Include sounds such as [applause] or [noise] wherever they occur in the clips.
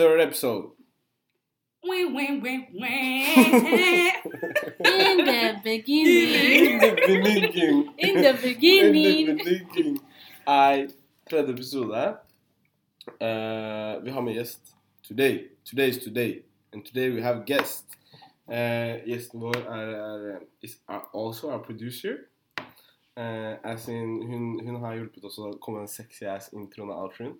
third episode. Win, wing, wing, wing. In the beginning. In the beginning. In the beginning. In the beginning. I tredje episode. Uh, vi har med gjest. Today. Today is today. And today we have guest. Uh, gjesten vår er, er, is, er also our producer. Uh, as in, hun, hun har hjulpet oss å komme med en sexy ass introen og outroen.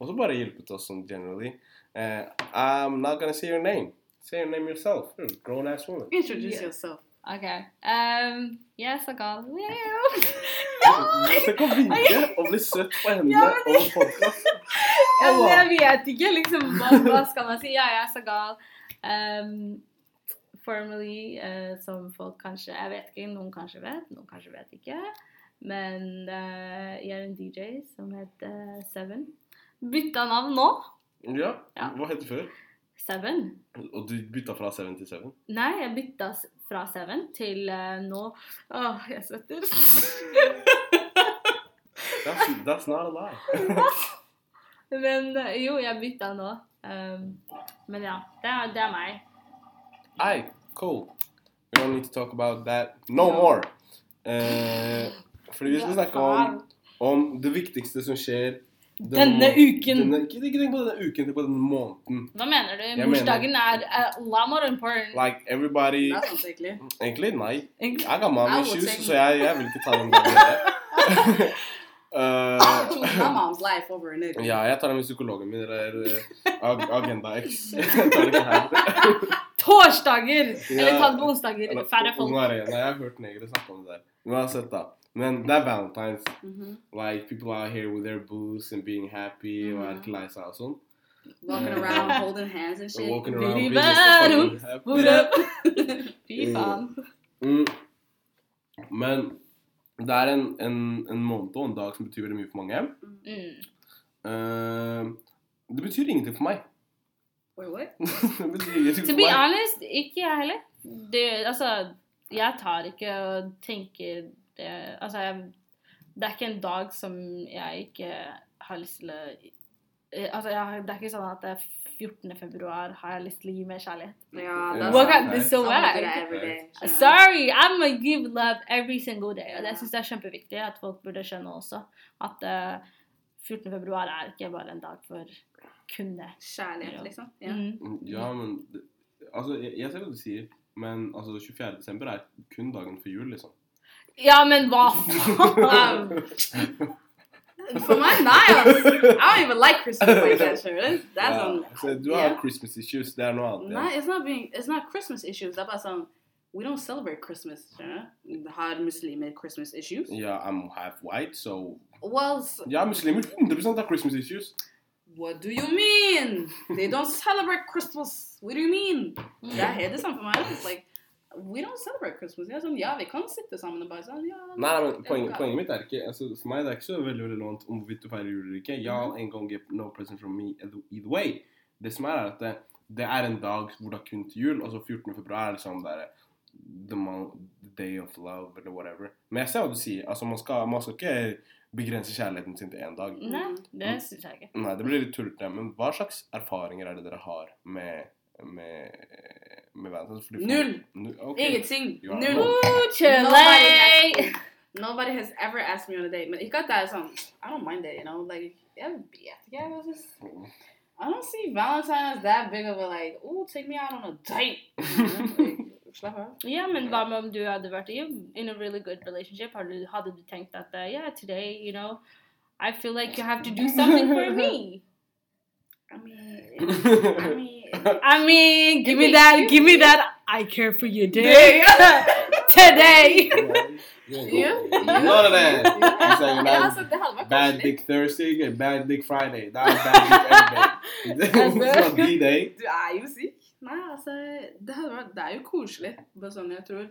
Og så bare hjulpet oss sånn generally. Eh, I'm not gonna say your name. Say your name yourself. You're a grown ass woman. Introduce Yeah. yourself. Okay. Um, yes, I got Tenk å vinne og bli søt på henne Ja, men- over podkast. Ja, jeg vet ikke liksom hva, hva skal man si. Ja, jeg er så gal. Um, formally, uh, som folk kanskje Jeg vet ikke. Noen kanskje vet, noen kanskje vet ikke. Men uh, jeg er en DJ som heter Seven. Bytta navn nå. Ja. Ja. Hva het det før? Seven. Og du bytta fra Seven til Seven? Nei, jeg bytta fra Seven til uh, nå Åh, jeg svetter. [laughs] That's, that's not a lie. [laughs] Men eh, jo, jeg bytta nå. Um, men ja, det er, det er meg. Aye, cool. We don't need to talk about that no more. Uh, fordi vi skal snakke om, om det viktigste som skjer Denne uken. Denne, ikke, ikke tenk på denne uken, tenk på denne måneden. Hva mener du? mener- Morsdagen er uh, a lot more important. Like everybody sounds. Egentlig, nei. Egentlig- Jeg har gammel I would issues, så jeg, jeg vil ikke ta den der. [laughs] Eh, Choose my mom's life over a nigga. ja, jeg tar den med psykologen min, eller eh, Ag Agenda X. Jeg tar det ikke her. [laughs] Torsdager! Ja. Eller ta det på onsdager. Færre folk. Jeg har hørt negere snakke om det der. Uansett, da. Men det er valentines. Mhm. Like, people out here with their booze and being happy mm -hmm. og seg og sånn. Walking around holding hands and shit. Walking around being fucking happy. Fy [laughs] faen. Mm. Men det er en, en, en måned og en dag som betyr veldig mye for mange. Mm. Uh, det betyr ingenting for meg. Wait, what? [laughs] det betyr ingenting for meg. To be honest, ikke jeg heller. Det, altså, jeg tar ikke og tenker det Altså, jeg, det er ikke en dag som jeg ikke har lyst til å eh, Altså, jeg, det er ikke sånn at det er 14. februar har jeg lyst til å gi mer kjærlighet. Yeah, Yeah. that's What What kind this. Yeah. Sorry, I'm gonna give love every single day. Og det syns jeg er kjempeviktig at folk burde skjønne også at eh, 14. februar er ikke bare en dag for kunne. Kjærlighet, liksom. Yeah. Mm. Ja, men Altså, jeg, jeg ser hva du sier, men altså, 24. desember er kun dagen for jul, liksom. Ja, men hva faen? [laughs] For my Niles, I don't even like Christmas like that shit. That's, that's Ja, on. så du har Yeah. Christmas issues, det er noe annet. Not, Ja. it's not being. It's not Christmas issues. That's about some. We don't celebrate Christmas. You know? The hard Muslim Christmas issues. Ja, I'm half white, so Well, s- Ja, muslimer 100 har Christmas issues. what do you mean? They don't celebrate Christmas. What do you mean? Det er helt det samme for meg. It's like, we don't celebrate Christmas. Jeg er sånn, ja, vi kan sitte sammen og bare sånn, ja. Nei, men poenget, poenget mitt er ikke altså, For meg det er ikke så veldig relevant om hvorvidt du feirer jul eller ikke. Y'all en gang get no present from me either either way. Det som er, er at det, det er en dag hvor det er kun til jul. Altså 14. februar er liksom der, the, month, the day of love eller whatever. Men jeg ser hva du sier. Altså, man skal, man skal ikke begrense kjærligheten sin til én dag. Nei, det syns jeg ikke. Nei, det blir litt tullete. Men hva slags erfaringer er det dere har med med, med Valentine's? Fordi for- Null. Null, ok. Ingenting. You Null. wrong. Nobody has, nobody has ever asked me on a date. Men ikke at det er sånn, I don't mind it, you know. Like, jeg vet ikke, jeg var just, I don't see Valentine as that big of a like, oh, take me out on a date. [laughs] You know, like, Slapp av. Ja, men hva med om du hadde vært i in a really good relationship? Hadde du, hadde du tenkt at uh, yeah, today, you know, I feel like you have to do something for me. I mean, [laughs] I mean, I mean, give me Maybe that, give me that. I care for you day. [laughs] Today. you, None of that. You say you're Ja, not altså, det hadde vært bad koselig. dick Thursday and bad dick Friday. That was bad dick every day. [laughs] It's not D-Day. [laughs] Du er jo syk. Nei, altså, det, hadde vært, det er jo koselig. Bare sånn, jeg tror,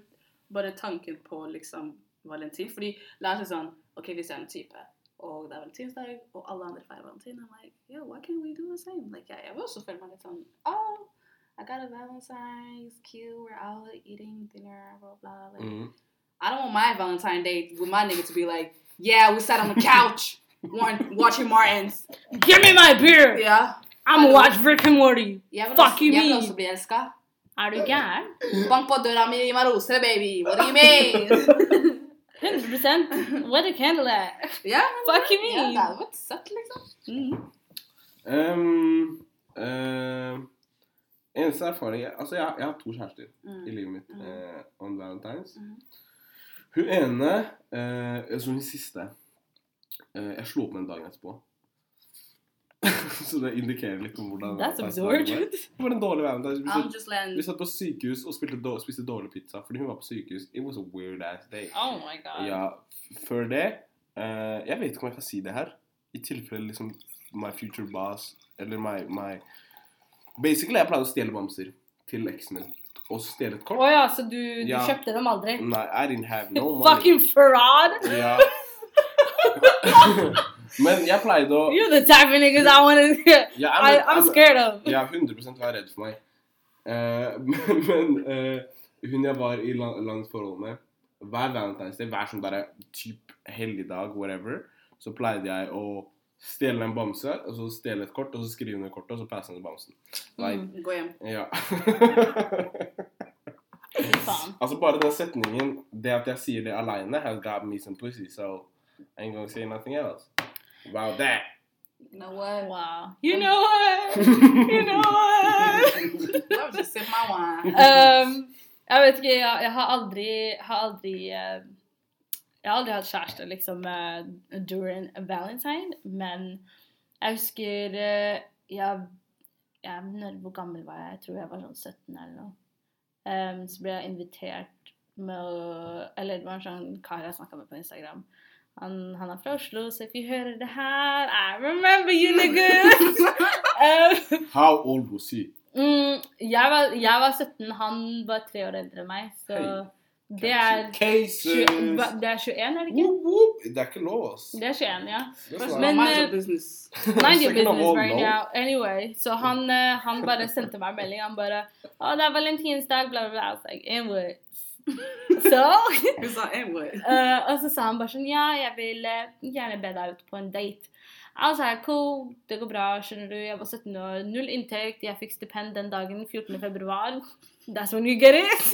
bare tanken på liksom valentin. Fordi la oss si sånn, ok, hvis jeg er en type, og det er valentinsdag, og alle andre feirer valentin, I'm like, yo, why can't we do the same? Like, jeg, jeg vil også føle meg litt sånn, oh, I got a valentine, it's cute, we're out eating dinner, blah, blah, like, Mm. I don't want my Valentine date with my nigga to be like, yeah, we sat on the couch [laughs] wa- watching Martins. Give me my beer. Yeah. I'm gonna watch Rick and Morty. Jeg vil, Fuck også, you jeg vil mean? også bli elska. Er du gæren? Bank på døra mi, gi meg roser, baby. What do you mean? [laughs] 100 Where the candle at? ja, Fuck you ja, det hadde vært søtt, liksom. Mm. Um, uh, eneste erfaring jeg, Altså, jeg, jeg har to kjærester Mm. i livet mitt Mm. eh, on Valentine's. Mm. Hun ene, uh, som hun siste eh, Jeg slo opp med en dag etterpå. [laughs] Så det indikerer litt om hvordan That's absurd. Det var en dårlig Valentine's. Vi satt, vi satt på sykehus og spilte då- spiste dårlig pizza fordi hun var på sykehus. It was a weird ass day. Oh my god. Ja, før det uh, Jeg vet ikke om jeg kan si det her. I tilfelle liksom my future boss eller my, my Basically, jeg pleide å stjele bamser til eksen min. Og stjele et Å kort. ja, så du, du Ja. kjøpte dem aldri? Nei, I didn't have no [laughs] money. Fucking fraud! Ja. [laughs] Men jeg pleide å You're the type of niggas I want to. I'm, I, I'm scared of. Ja, 100 var redd for meg. Uh, [laughs] men men eh, hun jeg var i lang, langt forhold med Hver Valentine's Day, hver sånn derre typ helligdag, whatever, så pleide jeg å stjele en bamse, og så stjele et kort, og så skrive under kortet, og så passe ned bamsen. Like, Mm. Gå hjem. ja. [laughs] Altså bare den setningen, det at jeg sier det aleine, has got me some pussy, so I ain't gonna say nothing else. About that. You know what? Wow. You know what? [laughs] You know what? [laughs] I was just sipping my wine. um, jeg vet ikke, jeg, jeg har aldri har aldri eh, Jeg har aldri hatt kjæreste liksom uh, during valentine, men jeg husker uh, jeg, jeg, når, Hvor gammel var jeg? Jeg tror jeg var sånn 17 eller noe. Um, så ble jeg invitert med å Eller det var en sånn kar jeg snakka med på Instagram. Han, han er fra Oslo, så if you hører det her I remember you, niggas! [laughs] um, How old was he? Mm, jeg, var, jeg var 17, han var tre år eldre enn meg, så hey. det er, 20, det er 21, er det ikke? Whoop, whoop. Det er ikke lov, ass. Det er 21, ja. All, Men, mind eh, your business. Mind your business right now. Anyway, så han, eh, han bare sendte meg en melding. Han bare Å, det er valentinsdag, bla, bla, bla. I Så Hun sa anyway. [laughs] eh, Og så sa han bare sånn Ja, jeg vil eh, gjerne be deg ut på en date. Jeg sa cool, det går bra, skjønner du. Jeg var 17 år, null inntekt. Jeg fikk stipend den dagen, 14. februar. That's when you get it.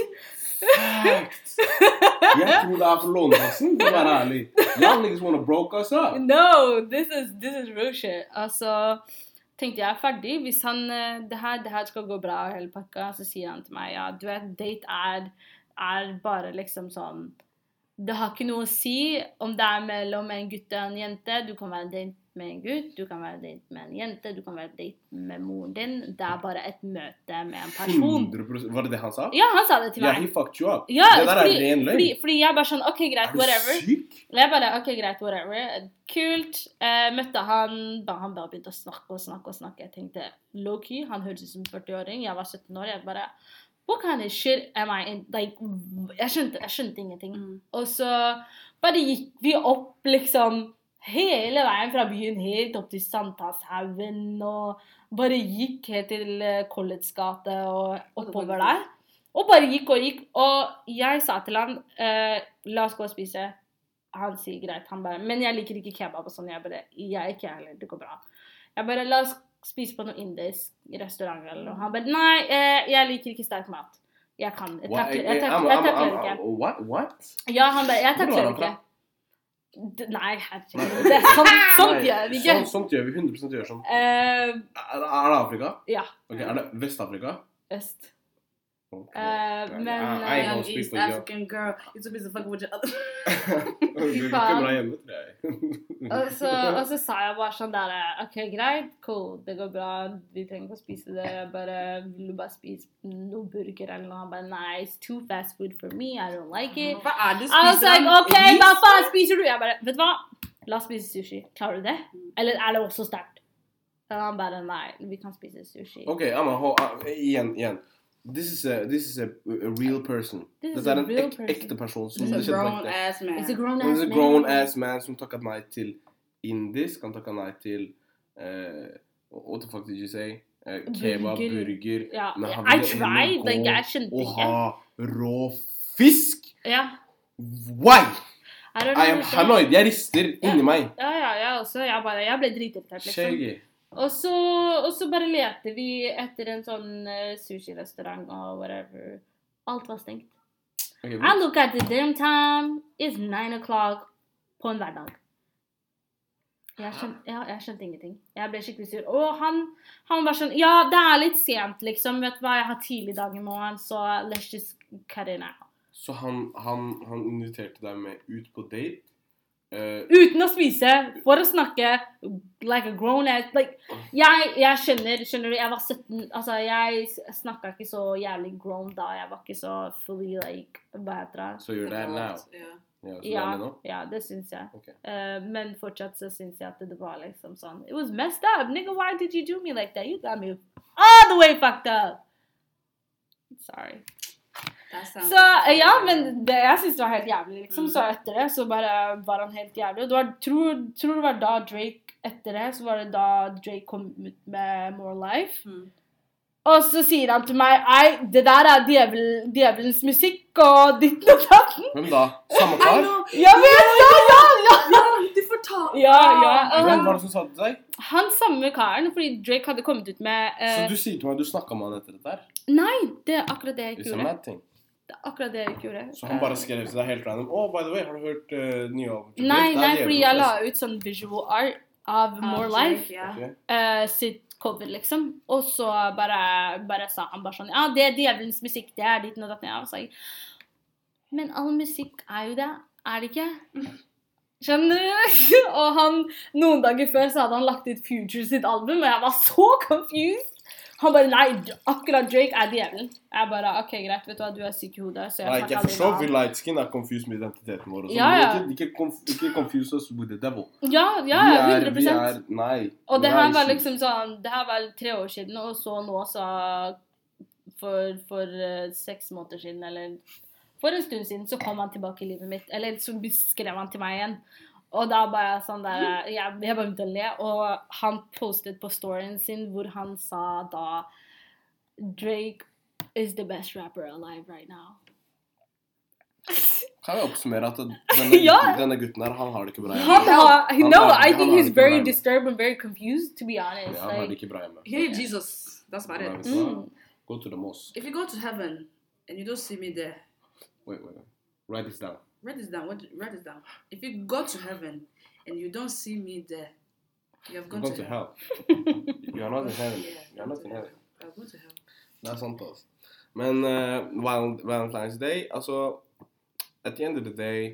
Facts. Jeg tror det er for Lånekassen, for å være ærlig. Y'all niggas wanna broke us up. No, this is, this is real shit. Altså, tenkte jeg er ferdig. Hvis han, eh, det her, det her skal gå bra, hele pakka, så sier han til meg, ja, du vet, date er, er bare liksom sånn, det har ikke noe å si om det er mellom en gutt og en jente. Du kan være date med en gutt, du kan være date med en jente, du kan være date med moren din. Det er bare et møte med en person. 100%. Var det det han sa? Ja, han sa det til Ja, meg. he fucked you up. Ja, det der fordi, er ren fordi, løgn. fordi jeg bare sånn, ok, greit, whatever. Er du syk? Jeg bare OK, greit, whatever. Kult. Eh, møtte han Han bare begynte å snakke og snakke og snakke. Jeg tenkte low-key, han hørtes ut som en 40-åring. Jeg var 17 år. Jeg bare What kind of shit am I in? Like, jeg skjønte, jeg skjønte ingenting. Mm. Og så bare gikk vi opp, liksom. Hele veien fra byen helt opp til Sankthanshaugen. Og bare gikk helt til eh, gate og oppover der. Og bare gikk og gikk. Og jeg sa til han eh, La oss gå og spise. Han sier greit. Han bare Men jeg liker ikke kebab og sånn. Jeg bare Jeg ikke heller. Det går bra. Jeg bare La oss spise på noen indisk restaurant eller noe. Han bare Nei, eh, jeg liker ikke sterk mat. Jeg kan Jeg takler, ikke. What? What? Ja, han bare Jeg takler ikke. Nei, herregud. [laughs] Det er sånt, sånt gjør vi ikke. Sånt, sånt gjør vi 100 gjør sånn. Uh, Er, er det Afrika? ja. Ok, Er det Vest-Afrika? Øst. Eh, men, I, I eh, Young East. African girl. a too busy fuck with your other. [laughs] Er jeg. [laughs] Og så, og så sa jeg bare sånn der OK, greit, cool, det går bra, vi trenger ikke å spise det. Jeg bare Vil du bare spise noe burger eller noe? Han bare Nei, it's too fast food for me, I don't like it. Hva er det du I was spiser? like? OK, hva faen spiser du? Jeg bare Vet du hva? La oss spise sushi. Klarer du det? Eller er det også sterkt? Og han bare Nei, vi kan spise sushi. Ok, Amma, ho, ah, igjen, igjen. This is a, this is a, a real person. This is Dette er en ek, person. ekte person. Som It's a grown ekte. ass man. It's a grown ass er en man. ass man som takket nei til indisk. Han takket nei til uh, What the fuck did you say? Uh, kebab, Burger. burger. Ja, Men han I tried, like, jeg skjønte Og Å ha rå fisk! Ja. Why? I don't I am paranoid. Jeg rister inni meg. Ja, ja, jeg også. Jeg, bare, jeg ble dritirritert, liksom. Shaggy. Og så, og så bare lette vi etter en sånn uh, sushirestaurant og whatever. Alt var stengt. Okay, I look at the damn time. It's nine o'clock på en hverdag. Jeg skjønte, ja, jeg skjønte ingenting. Jeg ble skikkelig sur. Og han, han var sånn Ja, det er litt sent, liksom. Vet du hva, jeg har tidlig dag i morgen, så let's just cut it now. Så han, han, han inviterte deg med ut på date. Eh, Uten å spise, for å snakke like a grown ass like, jeg, jeg skjønner, skjønner du, jeg var 17 Altså, jeg snakka ikke så jævlig grown da. Jeg var ikke så fully like Hva heter det? så gjør det now. Ja. Ja, det Ja, det nå? ja, det syns jeg. Okay. Uh, men fortsatt så syns jeg at det var liksom sånn It was messed up. Nigga, why did you do me like that? You got me all the way fucked up. Sorry. Så ja, men det, jeg syns det var helt jævlig, liksom. Så etter det så bare var han helt jævlig. Og det var, tror, tror det var da Drake Etter det så var det da Drake kom ut med More Life. Mm. Og så sier han til meg Ei, det der er djevel, djevelens musikk og ditt og datt. Hvem da? Samme kar? Ja, Jeg ja, det! Ja, ja! Ja, du får ta Ja, ja. Hvem var det som sa det til deg? han samme karen, fordi Drake hadde kommet ut med uh... Så du sier til meg at du snakka med han etter dette her? Nei, det er akkurat det jeg ikke gjorde. Det er akkurat det jeg ikke gjorde. Så han bare skrev til deg helt random Oh, by the way, har du hørt uh, nye album? Nei, nei, fordi jeg la ut sånn visual art av More Drake, Life. Ja. Eh, sitt cover, liksom. Og så bare, bare sa han bare sånn Ja, det er djevelens musikk, det er ditt og datten. Jeg var jeg. Men all musikk er jo det, er det ikke? Skjønner du? [laughs] og han, noen dager før så hadde han lagt ut Future sitt album, og jeg var så confused. Han bare Nei, akkurat Drake er djevelen. Jeg bare OK, greit, vet du hva, du er syk i hodet. Så jeg Like, jeg forstår vi han. light skin er confused med identiteten vår. Ja, ja. Ikke, ikke, ikke confuse us with the devil. Ja, ja, er, 100 vi er Nei. Og det her er var liksom sånn Det her var tre år siden, og så nå så For, for uh, seks måneder siden, eller For en stund siden, så kom han tilbake i livet mitt. Eller så skrev han til meg igjen. Og da bare sånn der Jeg, jeg bare begynte å le. Og han postet på storyen sin hvor han sa da Drake is the best rapper alive right now. Kan vi oppsummere at [laughs] denne, Ja. denne gutten her, han har det ikke bra Han har, Han no, er, I think he's very disturbed and very confused, to be honest. Ja, han har det ikke bra hjemme. He hated Jesus. That's about it. mm, Go to the mosque. If you go to heaven and you don't see me there, Wait, wait, wait. Write this down. Write this down. What? Write this down. If you go to heaven and you don't see me there, you have You're gone to to hell. hell. [laughs] You are not in heaven. Yeah, You are not in heaven. I've gone to hell. Det er sant, altså. Men Val- Valentine's Day, altså At the end of the day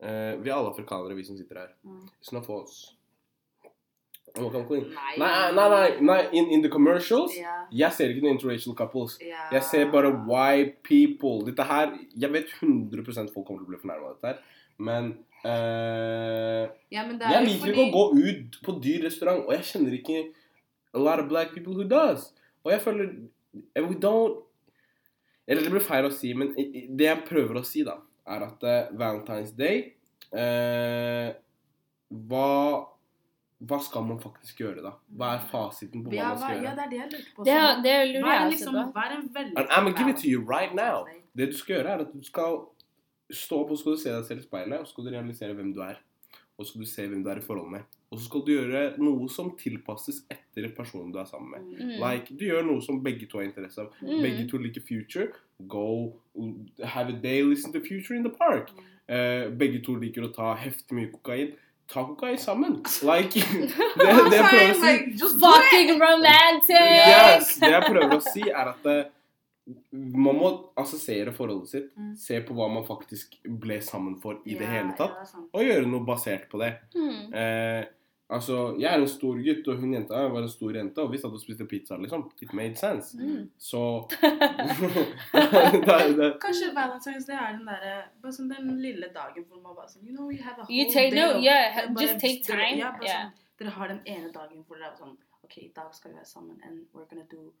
eh, Vi er alle afrikanere, vi som sitter her. Mm. It's not for us. Oh. Nei. Nei, nei, nei. In, in the commercials yeah. Jeg ser ikke noen interracial couples. Yeah. Jeg ser bare white people. Dette her Jeg vet 100 folk kommer til å bli fornærma av dette her, men uh, Ja, men det er Jeg liker ikke å gå ut på dyr restaurant, og jeg kjenner ikke a lot of black people who does. Og jeg føler We don't Eller det blir feil å si, men det jeg prøver å si, da, er at uh, Valentine's Day uh, hva, hva skal man faktisk gjøre, da? Hva er fasiten på hva ja, man hva, gjøre? ja, det er det jeg lurer på. det, Sånn, det lurer er jeg det også liksom, på. er And I'm gonna give it to you right now. Det du skal gjøre, er at du skal stå opp og skal du se deg selv i speilet, og så skal du realisere hvem du er. Og så skal du se hvem du er i forhold med. Og så skal du gjøre noe som tilpasses etter personen du er sammen med. Mm. Like, du gjør noe som begge to har interesse av. Mm. Begge to liker Future. Go have a day, listen to Future in the park. Uh, begge to liker å ta heftig mye kokain. Ta guy sammen. [laughs] Like, det, det jeg prøver å si! Fucking romantic! Yes, det jeg prøver å si er at eh, man må assosiere forholdet sitt. Mm. Se på hva man faktisk ble sammen for i det hele tatt. ja, det. Og gjøre noe basert på det. Mm. Eh, altså, jeg er en stor gutt, og hun jenta var en stor jente, og vi satt og spiste pizza, liksom. It made sense. Mm. Så [laughs] [laughs] det, er- det, Kanskje Valentine's Day er den derre Bare sånn den lille dagen hvor man bare sånn You know, you have a whole You take day no, yeah, er bare- just take dere- time. Ja, bare Yeah. sånn, dere har den ene dagen hvor dere er sånn OK, i dag skal vi være sammen, and we're gonna do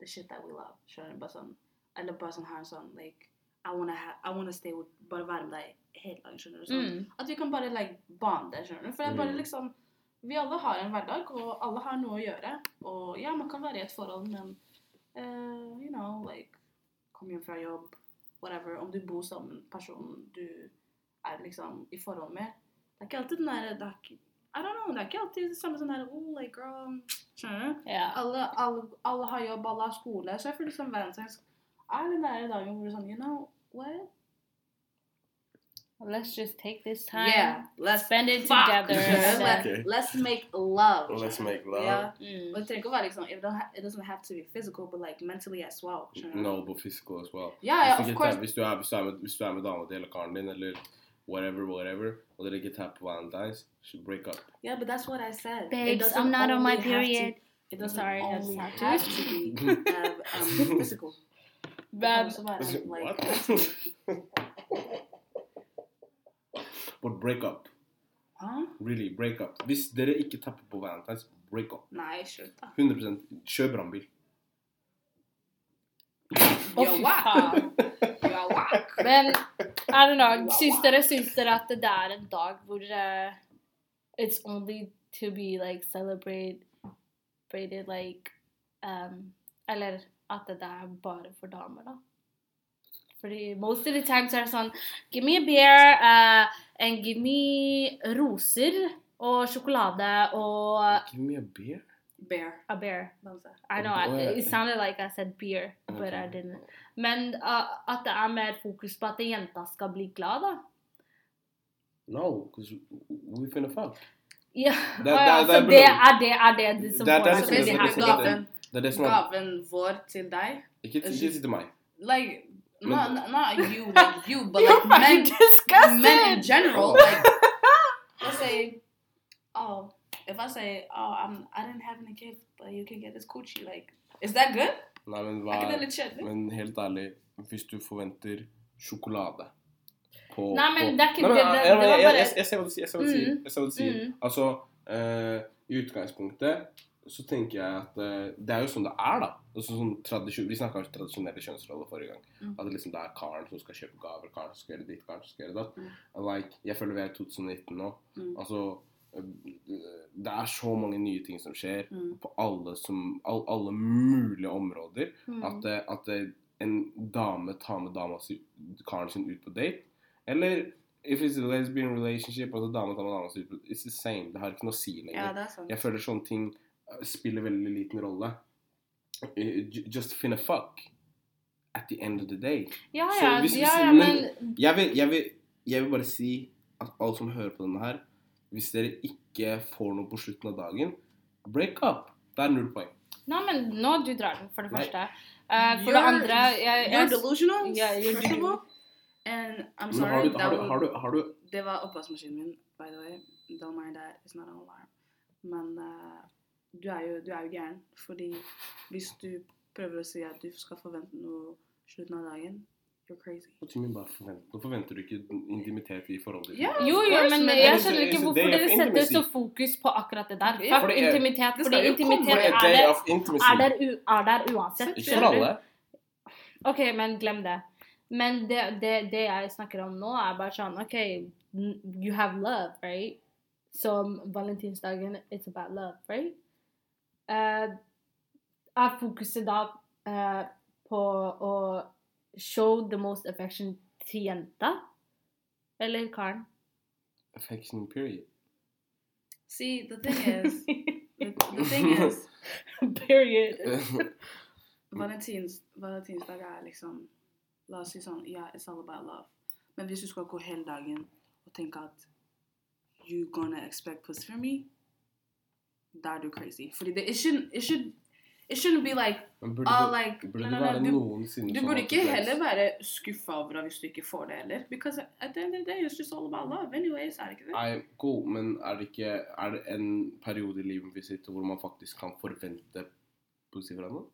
the shit that we love. Skjønner du? Bare sånn Eller bare sånn her sånn like I wanna, ha, I wanna stay with Bare være med deg hele dagen, skjønner du? Sånn. Mm. At vi kan bare like bande, skjønner du? For det er bare Mm. liksom Vi alle har en hverdag, og alle har noe å gjøre. Og ja, man kan være i et forhold, men uh, you know, like Kom hjem fra jobb, whatever. Om du bor sammen med personen du er liksom i forhold med. Det er ikke alltid den der det I don't know, det er ikke alltid det samme sånn der oh, like girl, Skjønner du? Ja. Alle, alle, alle har jobb, alle har skole, så jeg føler som Valentine's er den der dagen hvor du sånn You know what? Let's just take this time. Yeah, let's Spend it fuck. together. [laughs] Let, Okay. Let's make love. Let's make love. Yeah, Mm. Og det trenger ikke å it, don't ha, it doesn't have to be physical, but like mentally as well. skjønner du? No, but physical as well. Yeah, ja, hvis, of du ikke course. tar- hvis, du er, hvis, du er med, hvis du er med dama di eller karen din eller whatever, whatever, og dere ikke tapper på Valentine's, should break up. Yeah, but that's what I said. It Babes, I'm not on my only have to- period. It doesn't Sorry, I just only had to. have to be [laughs] um, physical. Det kan Men like, What? [laughs] But break up. Hæ? Really, break up. Hvis dere ikke tapper på Valentine's, break up. Nei, slutt da. 100 Kjør brannbil. Å, fy faen. You're whack. Men I don't know. Syns dere, syns dere at det er en dag hvor eh, it's only to be like celebrated celebrated, like um, Eller at det er bare for damer, da? Fordi most of the time så er det sånn Give me a beer uh, and give me roser og sjokolade og Give me a beer. Bear. a bear. I know. I, it sounded like I said beer, but I didn't. Men uh, at det er mer fokus på at jenta skal bli glad, da. No, because we finna fuck. Ja, Det- Å ja, det- det er det er det, det, som får deg til å bli happy. gaven, vår til deg Ikke til meg. Like, not, not- not you, like you, but like [laughs] men, disgusting. men in general. Like, [laughs] let's say, oh, if I say, oh, I'm, I didn't have any gift, but you can get this coochie. Like, is that good? Nei, men Er hva ikke det litt kjedelig? Men helt ærlig, hvis du forventer sjokolade på Nei, men på- det er ikke det- det- jeg- var bare- jeg- Jeg ser hva du sier. Jeg ser hva du sier. Mm. Jeg ser hva du sier. Mm. Altså, eh, i utgangspunktet så tenker jeg at eh, det er jo sånn det er, da. Altså, sånn tradisjon, vi snakka om tradisjonelle kjønnsroller forrige gang. Mm. At det liksom det er karen som skal kjøpe gaver, karen som skal gjøre ditt, karen som skal gjøre datt. Mm. Like, jeg føler vi er i 2019 nå. Mm. Altså, eh, det er så mange nye ting som skjer Mm. på alle, som, all, alle mulige områder. Mm. At, at en dame tar med dama si, karen sin ut på date. Eller if it's a lesbian relationship, altså dame tar med dama si ut på date. It's the same. Det har ikke noe å si lenger. Ja. Jeg føler sånne ting eh, spiller veldig liten rolle. Ju- Just finna fuck at the end of the day. Ja, Så ja, hvis- ja, ja, men- men Jeg vil, jeg, vil, jeg vil bare si at alle som hører på denne her, hvis dere ikke får noe på slutten av dagen, break up. Det er null poeng. Nei, men nå du drar den, for det Nei. første. Uh, for You're- det andre jeg, You're delusional, Yeah, you're delusional. And I'm sorry, har du, har du, har du, har du det var oppvaskmaskinen min, by the way. Don't mind that, it's not an alarm. Men eh, du, er jo, du er jo gæren. Fordi hvis du prøver å si at du skal forvente noe slutten av dagen, you're crazy. Nå forventer du ikke intimitet i forholdet ditt. Yeah, jo, jo, men jeg skjønner ikke hvorfor dere setter så fokus på akkurat det der. Fuck fordi intimitet, fordi intimitet er der, er der, u- er der uansett. Ikke for alle. Ok, men glem det. Men det, det, det jeg snakker om nå, er bare sånn OK, you have love, right? Som valentinsdagen, it's about love, right? Eh, er fokuset da eh, på å show the most affection til jenta? Eller karen? Affection period. See, the thing is, [laughs] the, the thing is, [laughs] Period. [laughs] Valentins, valentinsdag er liksom La oss si sånn Ja, it's all about love. Men hvis du skal gå hele dagen og tenke at you gonna expect pussy from me, da er du crazy. Fordi det it shouldn't, it should, it shouldn't be like Men burde, uh, like burde nei, nei, no, du, du burde ikke heller være skuffa over hvis du ikke får det heller. Because at the end of the day, it's just all about love anyways, er det ikke det? Nei, cool, men er det ikke Er det en periode i livet vi sitter hvor man faktisk kan forvente positivt fra noen?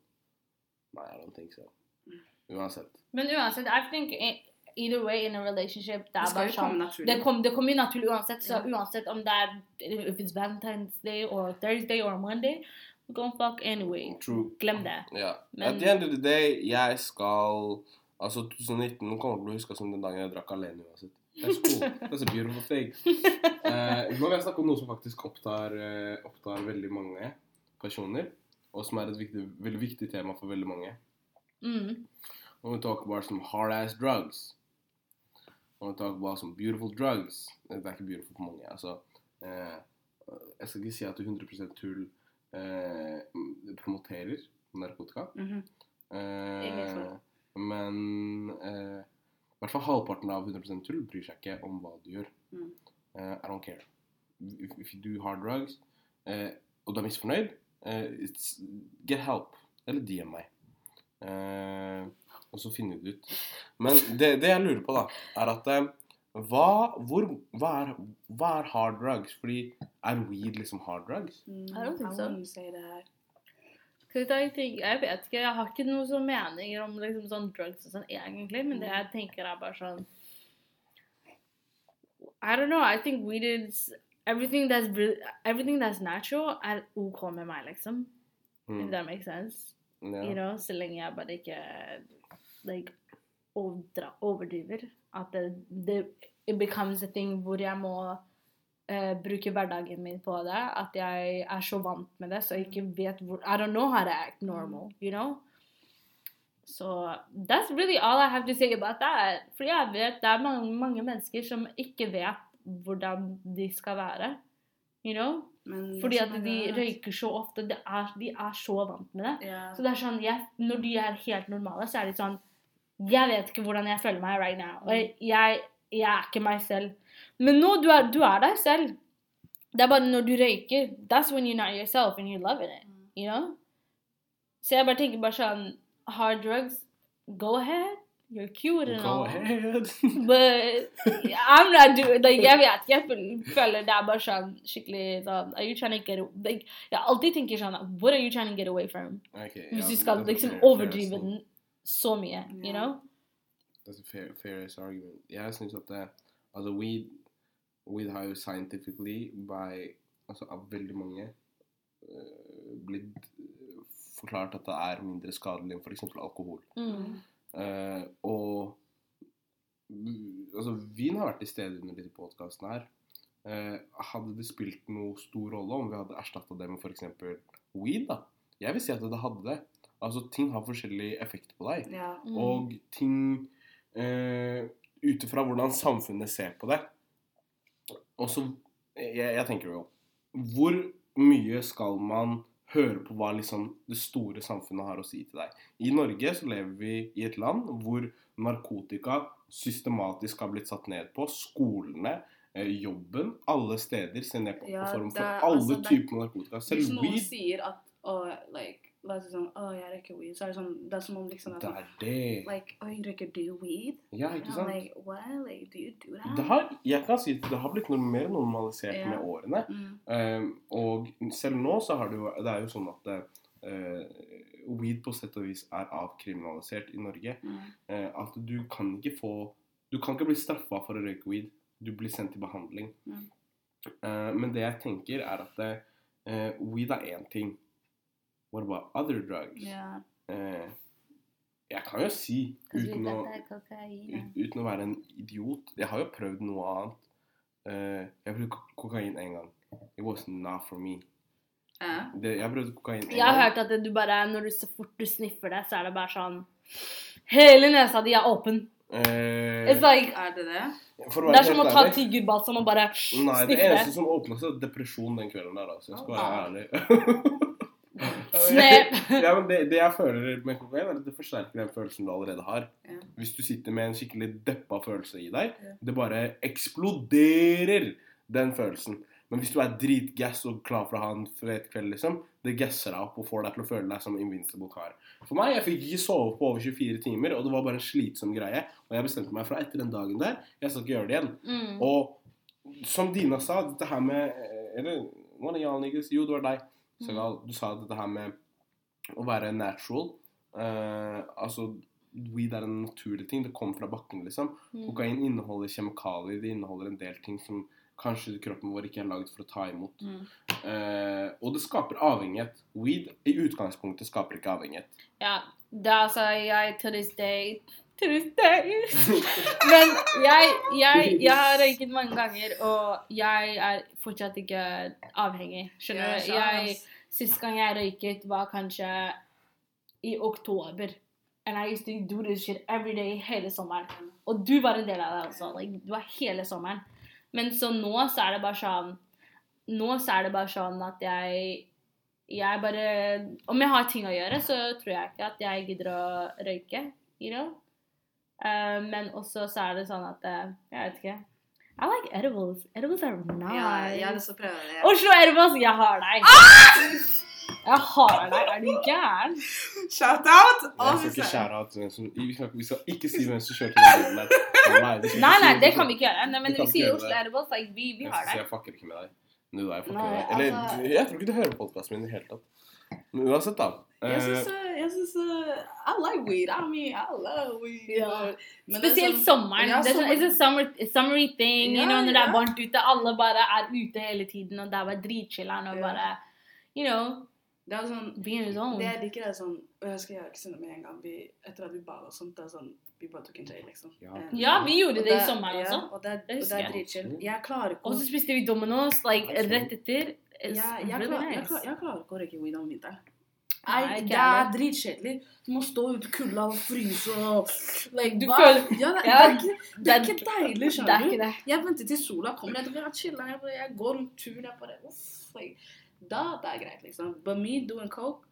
Nei, I don't think so. Uansett. Men uansett, I think either way in a relationship, det sånn det, kom, kommer jo naturlig uansett, så yeah. uansett om det er if it's Valentine's Day or Thursday or Monday, Go fuck anyway. True. Glem det. Ja. Men- At the end of the day, jeg skal Altså, 2019 kommer til å huske som den dagen jeg drakk alene uansett. That's cool. That's a beautiful thing. [laughs] Eh, nå vil jeg snakke om noe som faktisk opptar, uh, opptar veldig mange personer, og som er et viktig, veldig viktig tema for veldig mange. Mm. I want snakker talk about some hard ass drugs. To talk about some beautiful drugs. Det er ikke beautiful for mange, altså. Eh, Jeg skal ikke si at 100% tull eh, promoterer narkotika. Mhm. Eh, Egentlig. men eh, i hvert fall halvparten av 100% tull bryr seg ikke om hva du gjør. Mm. Eh, I don't care. If, you do hard drugs, eh, og du er misfornøyd, eh, get help. Eller DM meg. Og så finner vi det ut. Men det, det jeg lurer på, da, er at eh, hva, hvor, hva, er, hva er hard drugs? Fordi er weed liksom hard drugs? Mm, I don't think I wouldn't say that. Because I jeg vet ikke, jeg har ikke noe sånn meninger om liksom sånn drugs og sånn egentlig, men det jeg tenker er bare sånn I don't know, I think weed is everything that's everything that's natural er OK med meg, liksom. If Mm. that makes sense. Yeah. You know, så lenge jeg bare ikke like, overdra, overdriver. At det, det it becomes a thing hvor jeg må uh, bruke hverdagen min på det. At jeg er så vant med det, så jeg ikke vet hvor I don't know how to act normal, you know? Så that's really all I have to say about that. For jeg vet det er mange, mange mennesker som ikke vet hvordan de skal være. You know? Men Fordi at de røyker så ofte. Det er, de er så vant med det. Yeah. Så det er sånn, jeg, Når de er helt normale, så er de sånn Jeg vet ikke hvordan jeg føler meg right now. Og jeg, jeg, jeg er ikke meg selv. Men nå du er du er deg selv. Det er bare når du røyker That's when you're not yourself and you're loving it. You know? Så jeg bare tenker bare sånn Hard drugs, go ahead. You're cute and Go all. ahead. [laughs] [laughs] But I'm not doing like, Jeg vet ikke. Jeg føler- det er bare sånn skikkelig sånn Are you trying to get like, Jeg alltid tenker sånn What are you trying to get away from? Okay, Hvis du skal liksom overdrive assessment. den så mye, you know? That's a fair, fairest argument. Jeg syns at det, altså weed, weed har jo scientifically by, altså av veldig mange uh, blitt eh, forklart at det er mindre skadelig enn f.eks. alkohol. Mm. Uh, og altså, vin har vært til stede under disse podkastene her. Uh, hadde det spilt noe stor rolle om vi hadde erstatta det med f.eks. weed? da? Jeg vil si at det hadde det. Altså, ting har forskjellig effekt på deg. Ja. Mm. Og ting eh, Ut ifra hvordan samfunnet ser på det. Og så jeg, jeg tenker jo Hvor mye skal man høre på hva liksom det store samfunnet har å si til deg? I Norge så lever vi i et land hvor narkotika systematisk har blitt satt ned på. Skolene, eh, jobben, alle steder ser ned på, Ja, form for er- alle altså, typer narkotika. Hvis noen weed. sier at oh, like, Si sånn Å, jeg røyker weed. Så er det sånn Det er som om liksom Det er det. Like, Oi, røyker du weed? Ja, ikke sant? like, what? Like, do you do that? Det har, jeg kan si det har blitt mer normalisert yeah. med årene. Mm. Um, og selv nå så har det jo Det er jo sånn at uh, weed på sett og vis er avkriminalisert i Norge. Mm. Uh, at du kan ikke få Du kan ikke bli straffa for å røyke weed. Du blir sendt til behandling. Mm. Uh, men det jeg tenker, er at weed er én ting. What about other drugs? Ja. Eh, jeg kan jo si, uten å er ut, uten å være en idiot Jeg har jo prøvd noe annet. Eh, jeg prøvde kokain én gang. It was not for me. Ja. Det, jeg prøvde kokain en Jeg har gang. hørt at det, du bare, når du så fort du sniffer det, så er det bare sånn Hele nesa di er åpen. Eh, It's like, Er det det? for å det er som å ta ærlig, og bare Nei, det sniffe eneste det. som åpna seg, var depresjon den kvelden der. Altså. Jeg skal være ærlig. [laughs] Snap. [laughs] ja, men det, det jeg føler med kokain, er at det forsterker den følelsen du allerede har. Ja. Hvis du sitter med en skikkelig deppa følelse i deg, Ja. det bare eksploderer den følelsen. Men hvis du er dritgass og klar for å ha en fet kveld, liksom, det gasser deg opp og får deg til å føle deg som invincible kar. For meg, jeg fikk ikke sove på over 24 timer, og det var bare en slitsom greie. Og jeg bestemte meg fra etter den dagen der, jeg skal ikke gjøre det igjen. Mm. Og som Dina sa, dette her med eh, Eller one of y'all niggas, jo, det var deg. Sagal, du sa dette her med å være natural. Uh, altså, weed er en naturlig ting. Det kommer fra bakken, liksom. Mm. Kokain inneholder kjemikalier. Det inneholder en del ting som kanskje kroppen vår ikke er laget for å ta imot. Mm. Uh, og det skaper avhengighet. Weed i utgangspunktet skaper ikke avhengighet. Ja, det er altså jeg til this day. Men jeg, jeg, jeg har røyket mange ganger, og jeg er fortsatt ikke avhengig. Skjønner du? Jeg, sist gang jeg røyket, var kanskje i oktober. And I used to do this shit every day hele sommeren. Og du var en del av det også. Like, du var hele sommeren. Men så nå så er det bare sånn nå så er det bare sånn at jeg Jeg bare Om jeg har ting å gjøre, så tror jeg ikke at jeg gidder å røyke, you know. Eh, men også så er det sånn at uh, Jeg vet ikke. I like edibles. Edibles are nice. Ja, jeg har lyst til å prøve det. Oslo Edibles, jeg har deg. Jeg har deg. Er du gæren? Shout out! Jeg skal ikke hvem vi skal, vi skal ikke si hvem som kjørte den bilen der. Nei, Nei, det kan vi ikke gjøre. Nei, men Vi sier Oslo. Edibles, like, vi, vi har deg. jeg fucker ikke med deg. Nå er jeg fucker Nei, med deg. Eller, altså- jeg tror ikke du hører podkasten min i det hele tatt. Men uansett, da. Jeg eh, syns Jeg syns I like weed. I mean, I love weed. Det er Spesielt sånn- sommeren. Ja, det er sånn, it's a summer, summery thing. Yeah, you know, når det er varmt ute, alle bare er ute hele tiden, og det er bare dritchiller'n og bare You know, Det er sånn. Det jeg liker, er sånn Og jeg skal gjøre ikke med en gang. Vi, etter at vi bada og sånt, det er sånn Vi bare tok en J, liksom. Ja. Eh, Ja, vi gjorde og det i sommeren ja. Og det, Det og det er dritchill. Jeg klarer ikke Og så spiste vi Domino's like, rett etter. Ja, jeg, jeg, klarer, jeg, klarer, jeg klarer ikke å røyke weed om vinteren. Nei, det er dritkjedelig. Du må stå ute i kulda og fryse og like, Du føler- ja, det, Ja, det, er ikke, det er ikke deilig, Det er skjønner du. Jeg venter til sola kommer. Jeg, jeg, chiller, jeg, jeg går rundt turen. Jeg bare, uff, like, da det er greit, liksom. But me doing coke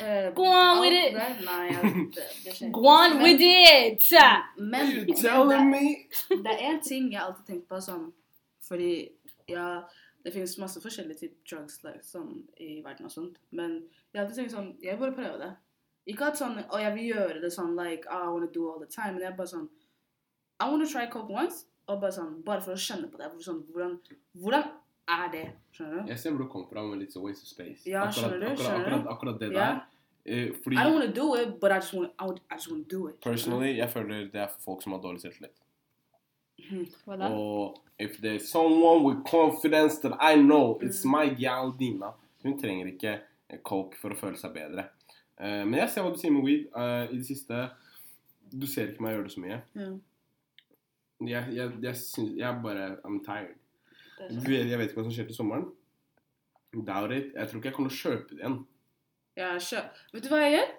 uh, Go on with it. det- Nei, jeg, det, det. Go on Men- with it! Men men det, me? det er en ting jeg alltid tenker på sånn Fordi ja, det finnes masse forskjellige typer drugs like, sånn, i verden og sånt. Men jeg alltid tenkt sånn Jeg burde prøve det. Ikke at sånn Å, jeg vil gjøre det sånn like oh, I wanna do all the time. Men jeg bare sånn I wanna try coke once. Og bare sånn Bare for å kjenne på det. Sånn, hvordan, hvordan er det? Skjønner du? Jeg ser hvor du kommer fra med litt så waste of space. Ja, skjønner du, Akkurat, skjønner akkurat, akkurat det yeah. der. Uh, fordi I don't wanna do it, but I just wanna, I just wanna do it. personally, jeg føler det er for folk som har dårlig selvtillit. Hva da? Og if there's someone with confidence that I know, it's Mm. my gal Dina. Hun trenger ikke eh, coke for å føle seg bedre. Uh, men jeg ser hva du sier med weed. uh, I det siste Du ser ikke meg gjøre det så mye. Ja, Jeg, jeg, jeg, syns, jeg bare I'm tired. Jeg vet ikke hva som skjer til sommeren. Doubt it. Jeg tror ikke jeg kommer til å kjøpe det igjen. Ja, kjøp. Vet du hva jeg gjør?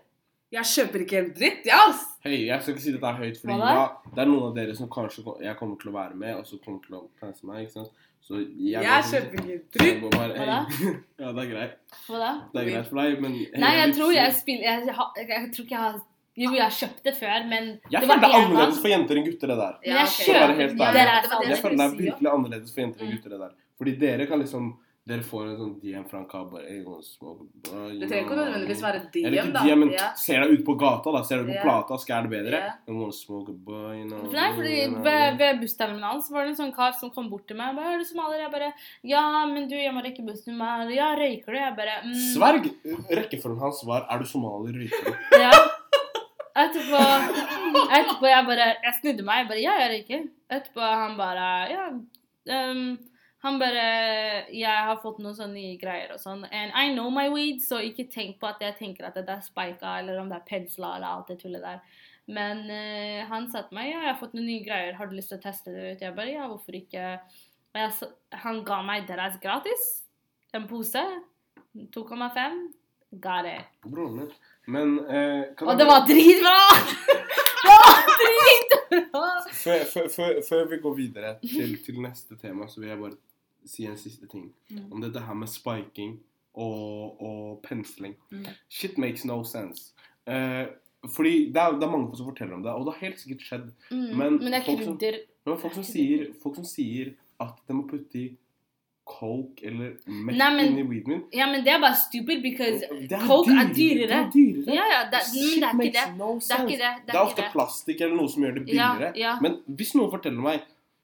Jeg kjøper ikke en dritt, ja, ass! Hei, jeg skal ikke si dette er høyt, for ja, det er noen av dere som kanskje jeg kommer til å være med, og så kommer til å planse meg, ikke sant? Så jeg, Jeg kjøper ikke en dritt! bare, Hva da? [laughs] ja, det er greit. Hva da? Det er greit for deg, men hey, Nei, jeg jeg tror jeg spiller Jeg, jeg, jeg tror ikke jeg har Jo, jeg har kjøpt det før, men Jeg føler det er annerledes for jenter enn gutter, det der. Men jeg ok. For å være kjøper ja, det er Det var det Jeg føler det er ja. virkelig annerledes for jenter enn Mm. gutter, det der. Fordi dere kan liksom Dere får en sånn DM fra en kar bare hey, smoke bro, Det trenger ikke nødvendigvis være Eller ikke. DM, men yeah. ser deg ute på gata, da. Ser du på yeah. plata, skal det bedre? Yeah. You wanna smoke a boy, you know, Nei, fordi you know. ved, ved bussterminalen så var det en sånn kar som kom bort til meg bare 'Er du somalier?' Jeg bare 'Ja, men du, jeg må rekke bussen.' Bare, 'Ja, røyker du?' Jeg bare mm. Sverg! Rekkefølgen hans var 'Er du somalier, røyker du?' [laughs] Ja. Etterpå, etterpå jeg bare Jeg snudde meg. Jeg bare 'Ja, jeg røyker'. Etterpå han bare 'Ja'. ehm, han bare 'Jeg har fått noen sånne nye greier og sånn'. And I know my weed, så ikke tenk på at jeg tenker at det er spika, eller om det er pensla, eller alt det tullet der. Men uh, han sa til meg 'Ja, jeg har fått noen nye greier. Har du lyst til å teste det ut?' Jeg bare 'Ja, hvorfor ikke?' Jeg, han ga meg deres gratis. En pose. 2,5. Got it. Broren min. Men eh, kan Og det var dritbra! [laughs] Det var dritbra! før, før, før, før vi går videre til, til neste tema, så vil jeg bare si en siste ting. Mm. Om dette her med spiking og, og pensling. Mm. Shit makes no sense. Eh, fordi det er, det er mange som forteller om det, og det har helt sikkert skjedd. Mm, Men men er folk som- Men folk som sier, folk som sier at de må putte i coke eller meth Nei, men- weeden min Ja, men det er bare stupid, because er coke er Det dyrere. er dyrere. Ja, ja, det, men det er det. no Det er ikke det. Det Det er er ofte det. plastikk eller noe som gjør det billigere. ja. Men hvis noen forteller meg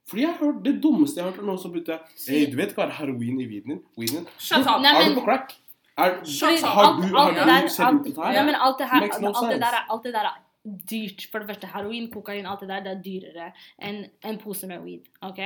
Fordi jeg har hørt det dummeste jeg har hørt, er noen begynte jeg hey, Du vet hva er heroin i weeden din? Weeden? Shut up! Nei, er du på crack? Er, har du, har du der- alt- ut her? Ja, men alt det her, Makes no alt det der, er, alt det der er dyrt. For det første, heroin, kokain, alt det der, det er dyrere enn en pose med weed. ok?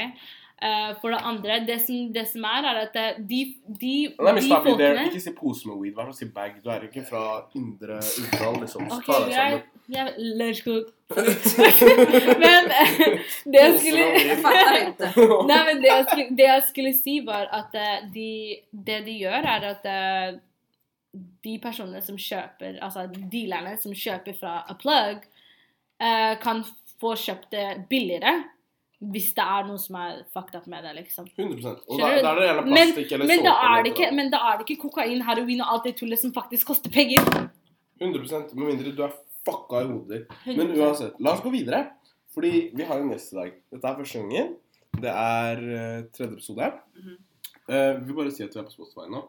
Eh, for det andre, det som, det som er, er at eh, de, de, Let me de folkene Ikke si pose med weed. Hva er det å si bag? Du er ikke fra indre Uddal, liksom. Så Ok, ta deg sammen. greit. Ja, let's. [laughs] Men [laughs] det jeg skulle Jeg. [laughs] Nei, men det jeg skulle, det jeg skulle si, var at eh, de, det de gjør, er at eh, de personene som kjøper, altså dealerne som kjøper fra A Plug, uh, kan få kjøpt det billigere. Hvis det er noe som er fucked up med det, liksom. 100 Og da, da er det gjerne Men, eller men, da såpe er det ikke, men da er det ikke kokain, heroin og alt det tullet som faktisk koster penger. 100% Med mindre du er fucka i hodet. Men uansett, la oss gå videre. Fordi vi har en gjest i dag. Dette er første gangen. Det er uh, tredje episode. Mm -hmm. uh, vi vil bare si at vi er på Spotify nå.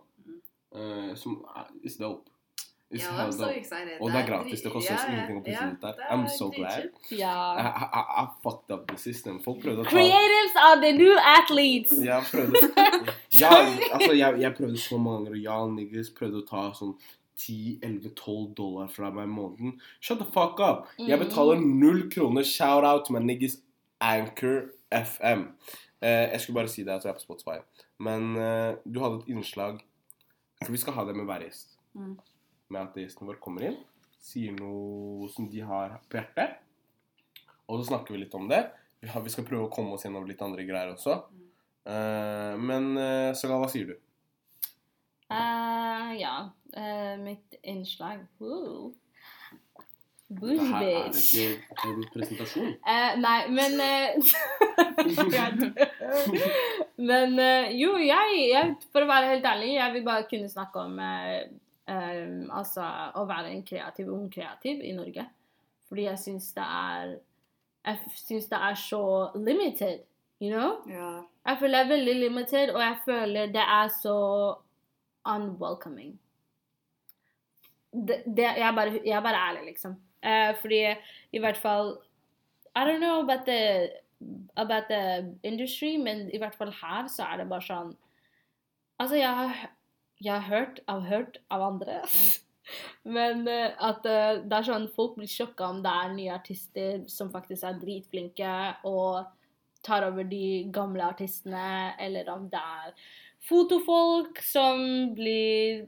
Uh, som er is dope. It's Ja, I'm so excited. Og det er gratis. Det koster oss ingenting å pusse yeah, ut der. er I'm so glad. Yeah. I, I, I fucked up the system. Folk prøvde å ta Creatives are the new athletes. Jeg prøvde [laughs] ja, altså, jeg, jeg prøvde så mange ganger, og ja, niggas prøvde å ta sånn 10-11-12 dollar fra meg i måneden. Shut the fuck up! Jeg Mm. betaler null kroner. Shout out to my niggas Anchor FM. Eh, jeg skulle bare si det at jeg er på Spotify. Men eh, du hadde et innslag For vi skal ha det med hver gjest. Mm. Med at gjesten vår kommer inn, sier noe som de har på hjertet. Og så snakker vi litt om det. Vi, har, vi skal prøve å komme oss gjennom litt andre greier også. Eh, men uh, Sagal, hva sier du? Uh, ja. Uh, mitt innslag Woo. Dette her er ikke en presentasjon. Uh, [laughs] nei, men eh, [laughs] Men eh, jo, jeg, jeg For å være helt ærlig, jeg vil bare kunne snakke om eh, altså å være en kreativ ung kreativ i Norge. Fordi jeg syns det er Jeg syns det er så limited, you know? Yeah. Jeg føler det er veldig limited, og jeg føler det er så unwelcoming. Det, det, jeg, bare, jeg er bare ærlig, liksom. Uh, fordi i hvert fall I don't know about the, about the industry, men i hvert fall her så er det bare sånn Altså, jeg har, jeg har hørt, av hørt av andre Men eh, at eh, det er sånn folk blir sjokka om det er nye artister som faktisk er dritflinke og tar over de gamle artistene, eller om det er fotofolk som blir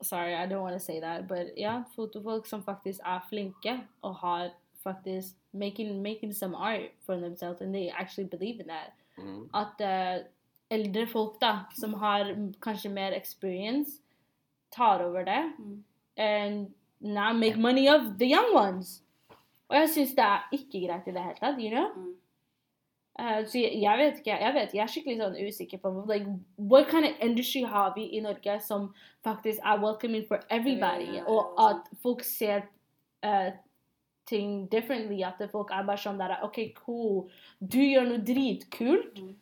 Sorry, I don't want to say that, but yeah, fotofolk som faktisk er flinke og har faktisk making, making some art for themselves, and they actually believe in that. Mm. At eh, eldre folk da, som har kanskje mer experience, tar over det, Mm. and now make money of the young ones. Og jeg syns det er ikke greit i det hele tatt, you know? Mm. Uh, så jeg, jeg vet ikke, jeg vet, jeg er skikkelig sånn usikker på like, what kind of industry har vi i Norge som faktisk er welcoming for everybody, yeah, og at folk ser uh, ting differently, at folk er bare sånn der, ok, cool, du gjør noe dritkult, Mm.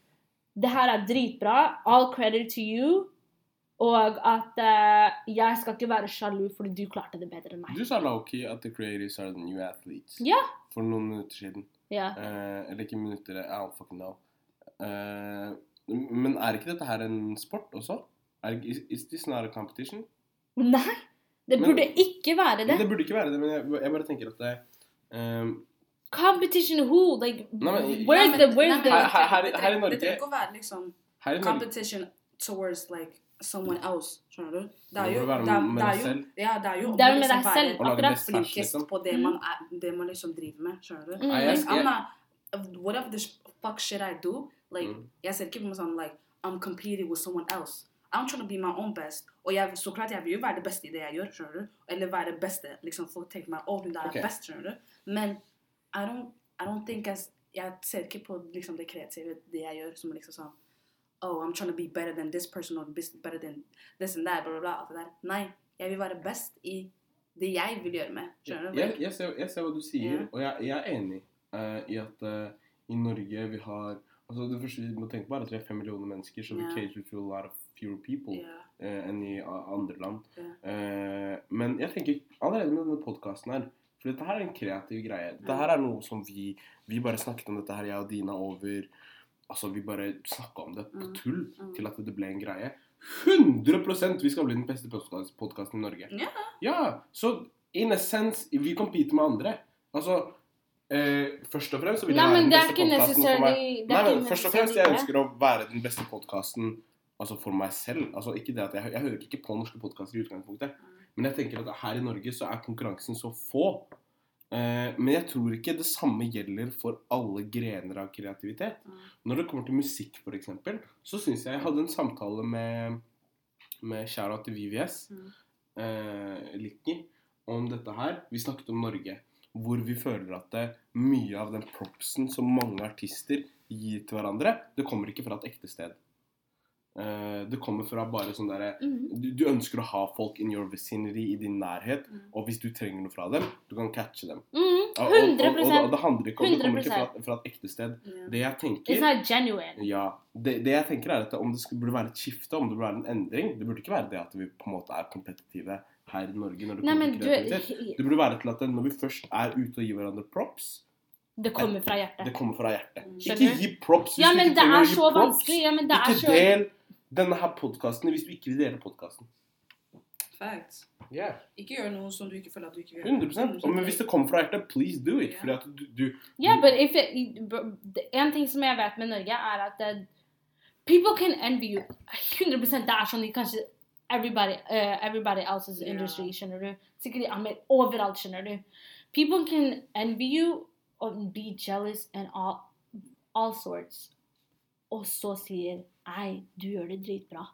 Det her er dritbra, all credit to you, og at uh, jeg skal ikke være sjalu fordi du klarte det bedre enn meg. Du sa low-key at the creators are the new athletes. Ja. For noen minutter siden. Ja. Uh, eller ikke minutter, I don't fucking know. Uh, men er ikke dette her en sport også? Er, is, is this not a competition? Nei, det Men- burde ikke være det. Det burde ikke være det, men jeg, jeg bare tenker at det ehm, Competition who? Like, Nei, men- where's Nei, the, where's nei, the... men Her- her- her- det- her i det- Norge- Det trenger ikke å være liksom her i Norge competition towards like someone else. Skjønner du? Det er Det jo, må være det med det er deg jo, ja, det er jo Det er med deg selv, være Og lage akkurat. flinkest på det man, er, det man liksom driver med. Skjønner du? Mm. Like, I'm not, whatever the fuck shit I do, like, Mm. jeg ser ikke på meg sånn like, I'm competing with someone else. I'm trying to be my own best. Og jeg, så klart jeg vil jo være det beste i det jeg gjør, skjønner du? Eller være det beste. Liksom, folk tenker meg, å, hun der er Ok. best, skjønner du? Men I don't, I don't think as, jeg ser ikke på liksom, det kreative, det jeg gjør, som liksom sånn, oh, I'm trying to be better than this person, or better than this and that, bla, bla, bla, alt det der. Nei, jeg vil være best i det jeg vil gjøre med, skjønner du? jeg, jeg, ser, jeg ser hva du sier, yeah. og jeg, jeg er enig uh, i at uh, i Norge vi har altså Det første vi må tenke på, er at vi er fem millioner mennesker, så vi Ja. cater to a lot of fewer people yeah. uh, enn i andre land. Eh, men jeg tenker allerede med denne podkasten her For dette her er en kreativ greie. Dette her er noe som vi Vi bare snakket om dette her, jeg og Dina, over Altså, vi bare snakka om det på Mm. tull Mm. til at det ble en greie. 100% vi skal bli den beste podkasten i Norge. Ja. Ja, så in a sense Vi competer med andre. Altså eh, Først og fremst så vil jeg Nei, være den beste podkasten for meg. Nei, men Først og fremst jeg ønsker å være den beste podkasten altså for meg selv. Altså ikke det at Jeg, jeg hører ikke på norske podkaster i utgangspunktet. Men jeg tenker at her i Norge så er konkurransen så få. Eh, men jeg tror ikke det samme gjelder for alle grener av kreativitet. Mm. Når det kommer til musikk, f.eks., så syns jeg jeg hadde en samtale med, med shout-out til VVS, Mm. eh, Likki, om dette her. Vi snakket om Norge. hvor vi føler at det, mye av den propsen som mange artister gir til hverandre, det kommer ikke fra et ekte sted. Eh, det kommer fra bare sånn derre Mhm. du, du ønsker å ha folk in your vicinity i din nærhet, Mm. og hvis du trenger noe fra dem, du kan catche dem. Mhm, Og, og, og, og, og det handler ikke om det kommer ikke fra, fra et ekte sted. Yeah. Det jeg It's tenker not genuine. ja, det, det jeg tenker er at om det skulle, burde være et skifte, om det burde være en endring Det burde ikke være det at vi på en måte er kompetitive her i Norge når det Nei, kommer til du. Det burde være til at når vi først er ute og gir hverandre props, Det kommer fra hjertet. det kommer fra hjertet. Mm. Ikke gi props hvis Ja, du ikke trenger er å gi props. vanskelig. Ja, men det er Ikke så del denne her podkasten hvis du ikke vil dele podkasten. Facts. Yeah. Ikke gjør noe som du ikke føler at du ikke vil. 100 Og Men hvis det kommer fra hjertet, please do it. Yeah. Fordi at du, du Yeah, but if it, but En ting som jeg vet med Norge, er at det, people can envy you. 100% Det er sånn i kanskje everybody, uh, everybody else's yeah. industry, skjønner du. Sikkert i Amer- overalt, skjønner du. People can envy you and be jealous and all, all sorts. Og så sier Ei, du gjør det dritbra.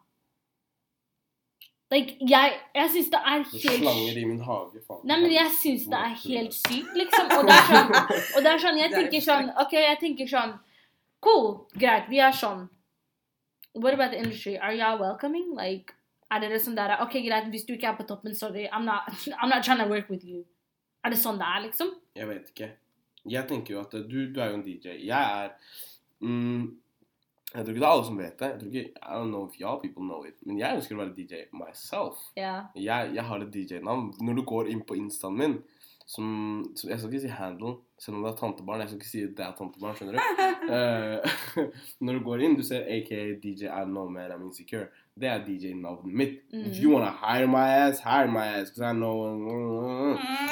Like, jeg, jeg syns det er du helt slanger i min hage, faen. Nei, men jeg syns det er helt [laughs] sykt, liksom. Og det er sånn, og det er sånn jeg er tenker sånn OK, jeg tenker sånn Cool, greit, vi er sånn. What about the industry? Are y'all welcoming? Like, er dere sånn der OK, greit, hvis du ikke er på toppen, sorry, I'm not, [laughs] I'm not trying to work with you. Er det sånn det er, liksom? Jeg vet ikke. Jeg tenker jo at du, du er jo en DJ. Jeg er mm, Jeg tror ikke det er alle som vet det. Jeg tror ikke, I don't know if y'all people know it. Men jeg ønsker å være DJ myself. Yeah. Jeg, jeg har et DJ-navn. Når du går inn på instaen min som, som Jeg skal ikke si handle, selv om det er tantebarn. Jeg skal ikke si det er tantebarn, skjønner du. uh, [laughs] [laughs] når du går inn, du ser aka DJ I know man I'm insecure. Det er DJ-navnet mitt. If you wanna hire my ass, hire my ass. Because I know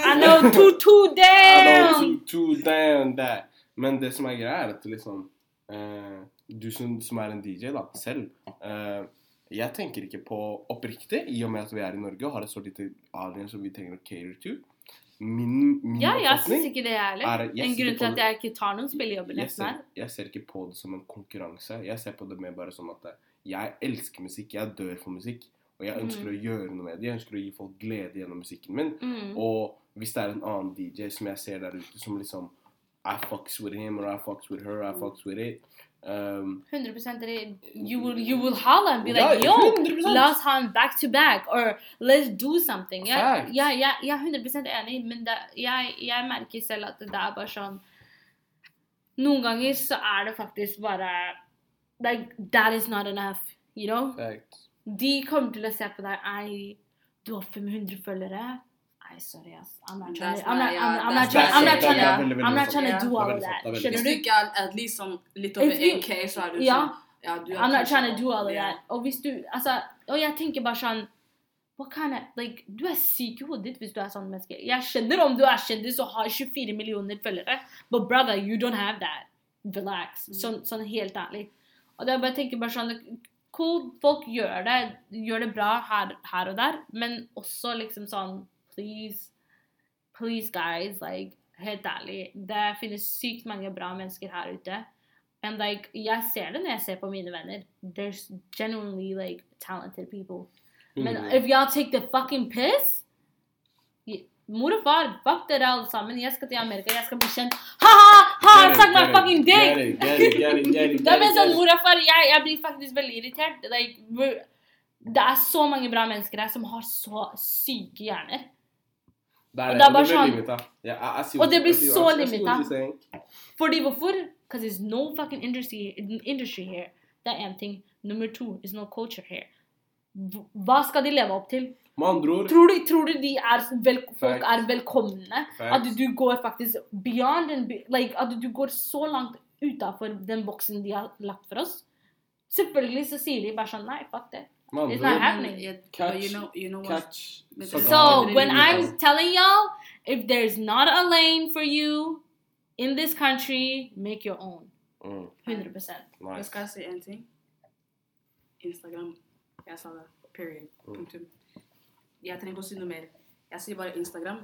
I know too, too damn! I know too, too damn that. Men det som er greia, er at liksom eh, Du som, som er en DJ da, selv eh, Jeg tenker ikke på oppriktig, i og med at vi er i Norge og har et så lite audience som vi trenger å cater to. Min, min Ja, jeg syns ikke det, jeg er heller. En grunn til at jeg ikke tar noen spillejobber jeg ser, jeg ser ikke på det som en konkurranse. Jeg ser på det mer bare som at eh, jeg elsker musikk. Jeg dør for musikk. Og jeg ønsker Mm. å gjøre noe med det. Jeg ønsker å gi folk glede gjennom musikken min. Mm. Og hvis det er en annen DJ som jeg ser der ute som liksom I fucks with him, or I fucks with her, I fucks with it. Um, 100% you will, you will holler and be like, yo, 100%. La oss ha en back to back, or let's do something. Jeg, jeg, jeg, jeg er 100 enig, men det, jeg, jeg merker selv at det er bare sånn Noen ganger så er det faktisk bare Like, that is not enough, you know? Fact. De kommer til å se på deg Ei, du har 500 følgere. Sorry, ass. I'm not trying That's to, I'm not, not- yeah, I'm not trying, I'm not trying to, I'm not trying to do all of that. er Skjønner du? ikke at least sånn litt over If you- 1K, så er du Ja. sånn ja, du I'm not trying to do all of that. Og hvis du, altså, og jeg tenker bare sånn What kind of, like, Du er syk i hodet ditt hvis du er sånn menneske. Jeg skjønner om du er kjendis og har 24 millioner følgere, but brother, you don't have that. Relax. Sånn, sånn helt ærlig. Og det er bare jeg tenker bare sånn Cool, folk gjør det, gjør det bra her, her og der, men også liksom sånn Please, please guys, like, helt ærlig. Det finnes sykt mange bra mennesker her ute. And like, jeg ser det når jeg ser på mine venner. There's genuinely like talented people. Men Mm. if y'all take the fucking piss Mor og far, fuck dere alle sammen. Jeg skal til Amerika, jeg skal bli kjent. Ha-ha! Ha! Suck my fucking dick! [laughs] Det er sånn mor og far, jeg, jeg blir faktisk veldig irritert. Like, det er så mange bra mennesker her som har så syke hjerner. Det er Og det, er bare det blir sånn- I Og det blir så I limita. Fordi hvorfor? Because it's no fucking industry, industry here. Det er én ting. Nummer to, is no culture here. Hva skal de leve opp til? Tror du, tror du de er vel, folk er velkomne? At du går faktisk beyond and like, At du går så langt utafor den boksen de har lagt for oss? Selvfølgelig så sier de bare sånn Nei, fuck det. Med It's andre not ord, happening. Men, yeah, Catch- but you know, you know what? catch Men så det- So da- when really I'm is. telling y'all, if there's not a lane for you in this country, make your own. Mm, 100 Jeg nice. skal si en ting. Instagram. Jeg sa det. Period. Mm. Punktum. Jeg trenger ikke å si noe mer. Jeg sier bare Instagram.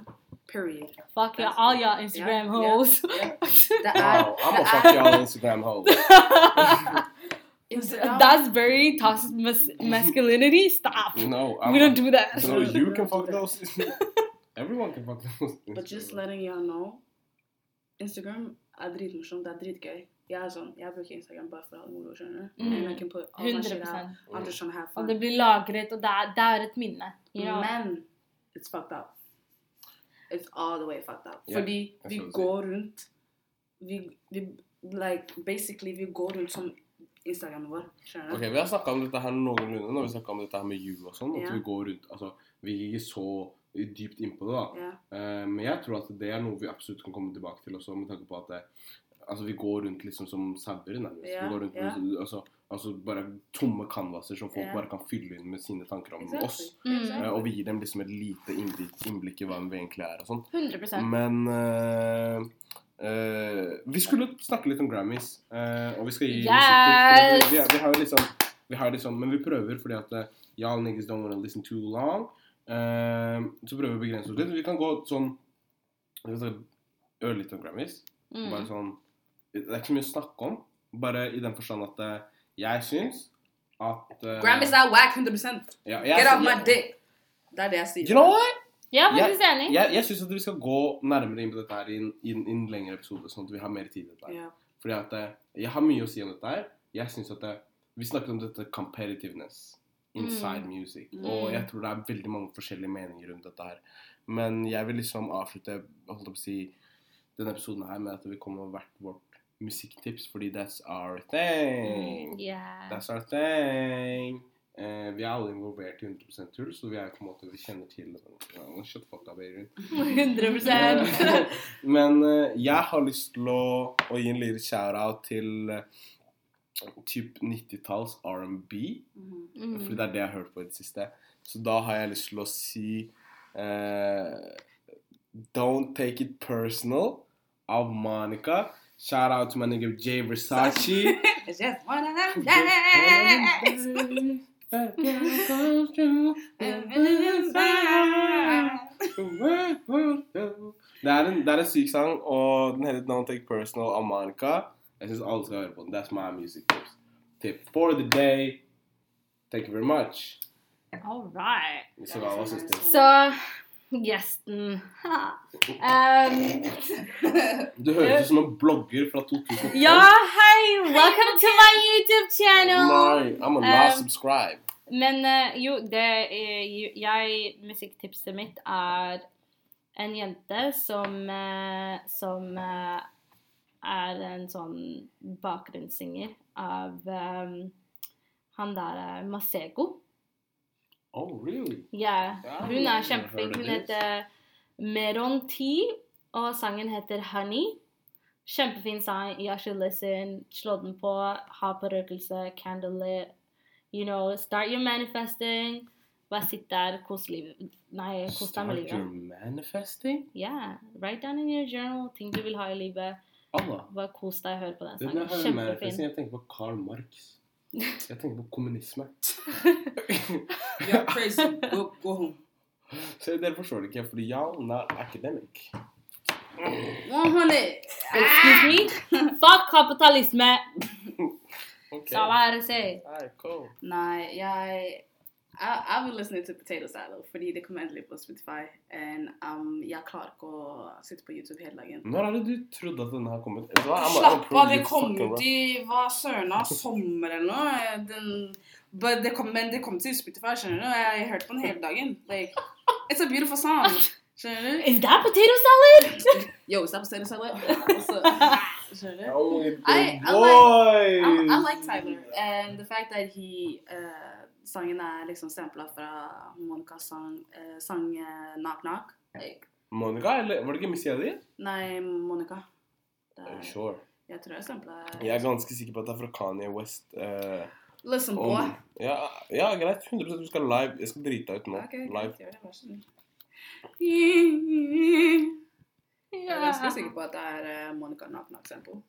Period. Fuck y'all, all [laughs] y'all Instagram Yeah, hoes. yeah. Det er, Wow, I'm det gonna fuck er y'all Instagram hoes. [laughs] Instagram. That's very toxic mas- masculinity. Stop. No, I'm, We don't do that. So you can fuck those. [laughs] Everyone can fuck those. But just letting y'all know Instagram dritmorsomt. Det er dritgøy. Jeg er sånn, jeg bruker Instagram bare for å ha det moro. skjønner du? Mm. And I can put all my shit 100 out. I'm just trying to have Og fun. det blir lagret, og det er, det et minne. You? Men it's fucked up. It's all the way fucked up. Ja, Fordi jeg vi skal si. går rundt vi, vi, like, Basically, vi går rundt som Instagramen vår. Skjønner du? Ok, Vi har snakka om dette her noenlunde når vi snakka om dette her med you og sånn. At Ja. vi går rundt Altså, vi gikk ikke så dypt innpå det, da. Ja. Uh, men jeg tror at det er noe vi absolutt kan komme tilbake til også, med tanke på at det, altså, vi går rundt liksom som sauer, nærmest. Ja, vi går rundt ja. med, altså, altså bare tomme canvaser som folk Ja. bare kan fylle inn med sine tanker om Exactly. oss. Mm. Eh, og vi gir dem liksom et lite innblikk, innblikk i hva vi egentlig er og sånn. 100 Men eh, eh, vi skulle snakke litt om Grammys, uh, og vi skal gi Yes! musikk Vi, vi har jo liksom, vi har liksom Men vi prøver fordi at eh, y'all niggas don't wanna listen too long. Uh, så prøver vi å begrense oss litt. Vi kan gå sånn Ørlite om Grammys. Bare mm. sånn Det er ikke så mye å snakke om. Bare i den forstand at jeg syns at Grammys er whack 100 ja, jeg, Get off my dick! Det er det jeg sier. You know what? Jeg faktisk jeg, enig. Jeg, jeg syns at vi skal gå nærmere inn på dette her i en, i en, i en lengre episode, sånn at vi har mer tid til dette. her. Ja. Fordi at eh, Jeg har mye å si om dette her. Jeg synes at det, Vi snakket om dette competitiveness inside music. Mm. Og jeg tror det er veldig mange forskjellige meninger rundt dette her. Men jeg vil liksom avslutte holdt opp å si, denne episoden her med at det vil komme hvert vårt musikktips, fordi that's our thing. Mm, yeah. That's our thing. Eh, vi er alle involvert i 100% tull, så vi er på en måte, vi kjenner til ja, Shut fuck up, Adrian. 100 Men eh, jeg har lyst til å, å gi en liten shout-out til eh, typ 90-talls R&B. Mm. Mm. Fordi det er det jeg har hørt på i det siste. Så da har jeg lyst til å si eh, Don't Take It Personal av Monica. Shout out to my nigga Jay Versace. [laughs] Just one of them. Det er, en, det er en syk sang, og den heter Don't Take Personal av Monica. Jeg syns alle skal høre på den. That's my music tips. Tip for the day. Thank you very much. All right. Så hva, hva syns du? Så gjesten um, [laughs] Du høres ut som en blogger fra 2012. Ja, hei! Welcome to my YouTube channel! Nei, I'm a last Um, subscribe. Men uh, jo, det er Jeg Musikktipset mitt er en jente som uh, Som uh, er en sånn bakgrunnssynger av um, han der eh, Masego. Oh, really? Ja, Ja, hun er kjempeflink. Hun heter Meron T, og sangen heter Honey. Kjempefin sang. You should listen. Slå den på. Ha på røkelse. Candlelit. You know, start your manifesting. Bare sitt der, kos livet. Nei, kos deg med livet. Start your manifesting? Yeah. Write down in your journal ting du vil ha i livet. Bare kos deg hør på den sangen. Kjempefin. jeg tenker på Karl Marx. Jeg tenker på kommunisme. [laughs] You're crazy. Go, go home. Så dere forstår det ikke, fordi y'all not academic. 100. Excuse me? Fuck kapitalisme! [laughs] Okay. Så hva er det å si? Alright, cool. Nei, jeg I, jeg vil listen til Potato Salad fordi det kommer endelig på Spotify. And um, jeg klarer ikke å sitte på YouTube hele dagen. Når hadde du trodd at denne her kommet? ut? Slapp av, det kom ut i hva søren av sommer eller noe. Den, but det kom, men det kom til Spotify, skjønner du. Jeg hørte på den hele dagen. Like, it's a beautiful song. Skjønner du? Is that potato salad? Yo, is that Potato Salad. Skjønner du? Oh, I- I like, I, I like Tyler, and the fact that he uh, sangen er liksom sampla fra Monicas sang, eh, sang eh, Knock Knock. Monica, eller var det ikke Missy Elliott? nei, Monica. Det er, you Sure. jeg tror jeg sampla Jeg er ganske sikker på at det er fra Kanye West. eh, Listen, om- boy. ja, ja, greit. 100% du skal live. Jeg skal drite deg ut nå. Ok, Live. gjør det, vær så snill. Jeg er ganske sikker på at det er uh, Monica Knock Knock sample.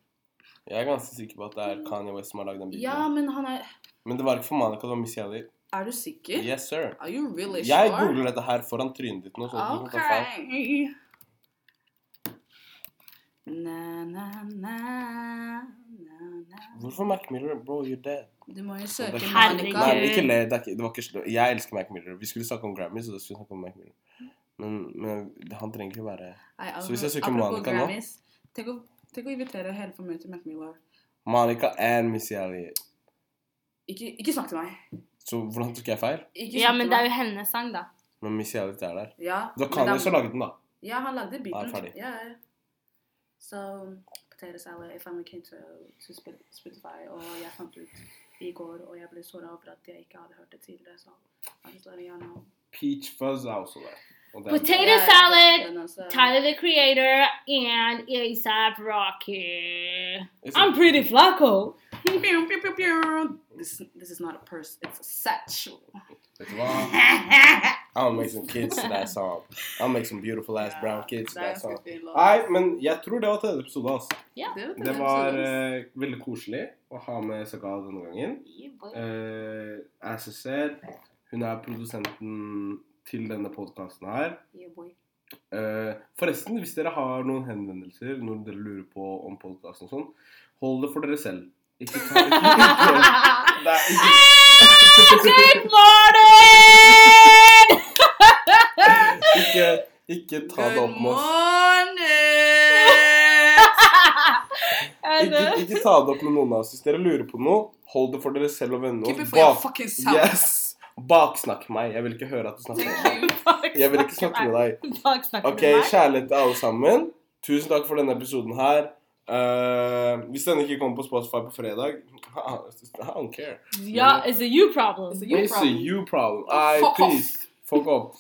Jeg er ganske sikker på at det er Kanye West som har lagd den Ja, men han er Men det var ikke for Monica, det var Missy Elliott. Er du sikker? Yes, sir. Are you really sure? Jeg googler dette her foran trynet ditt nå. Så Ok. Na, na, na, na, na. Hvorfor Mac Miller? Bro, you're dead. Du må jo søke Herregud. Monica. Nei, ikke le. Det, ikke, det var ikke sl- Jeg elsker Mac Miller. Vi skulle snakke om Grammy, så da skulle vi snakke om Mac Miller. Men, men han trenger ikke være Nei, Så hvis jeg søker Monica Grammys, nå? Tenk å, tenk å invitere hele familien til Mac Miller. Monica and Missy Elliot. Ikke, ikke snakk til meg. Så hvordan tok jeg feil? Ikke Ja, snakk men til det er meg. jo hennes sang, da. Men Missy Elliot er der. Ja, Da men kan da- jeg så lage den, da. Ja, han lagde beaten. Ja, ferdig. Ja, ja. Så Potato Salad I finally came to, to Sp- Spotify, og jeg fant ut i går, og jeg ble såra over at jeg ikke hadde hørt det tidligere, så I'm just letting you know. Peach Fuzz er også der. Potato yeah, salad, Tyler the Creator, and ASAP Rocky. It's I'm a- pretty flaco. Pew, pew, pew, pew. This, this is not a purse, it's a satchel. It's long. [laughs] I'll make some kids to that song. I'll make some beautiful ass brown kids er that song. Nei, men jeg tror det var tredje episode, altså. Yeah, Det var, Det var eh, veldig koselig å ha med Sagal denne gangen. Uh, as I said, hun er produsenten til denne podkasten her. Yeah. Eh, forresten, hvis dere har noen henvendelser når dere lurer på om podkasten og sånn, hold det for dere selv. Ikke ta ikke, ikke, [laughs] det er ikke, Good morning! [laughs] ikke, ikke ta det opp med oss. Ikke, ikke ta det opp med noen av oss. Hvis dere lurer på noe, hold det for dere selv og vennene. Keep it for your fucking self. Yes! Baksnakk meg. Jeg vil ikke høre at du snakker med meg. [laughs] Jeg vil ikke snakke med deg. Ok, kjærlighet til alle sammen. Tusen takk for denne episoden her. Uh, hvis denne ikke kommer på Spotify på fredag [laughs] I don't care. Ja, it's a you problem. It's a you It's a problem. you problem. I, Fuck off. [laughs] Fuck off.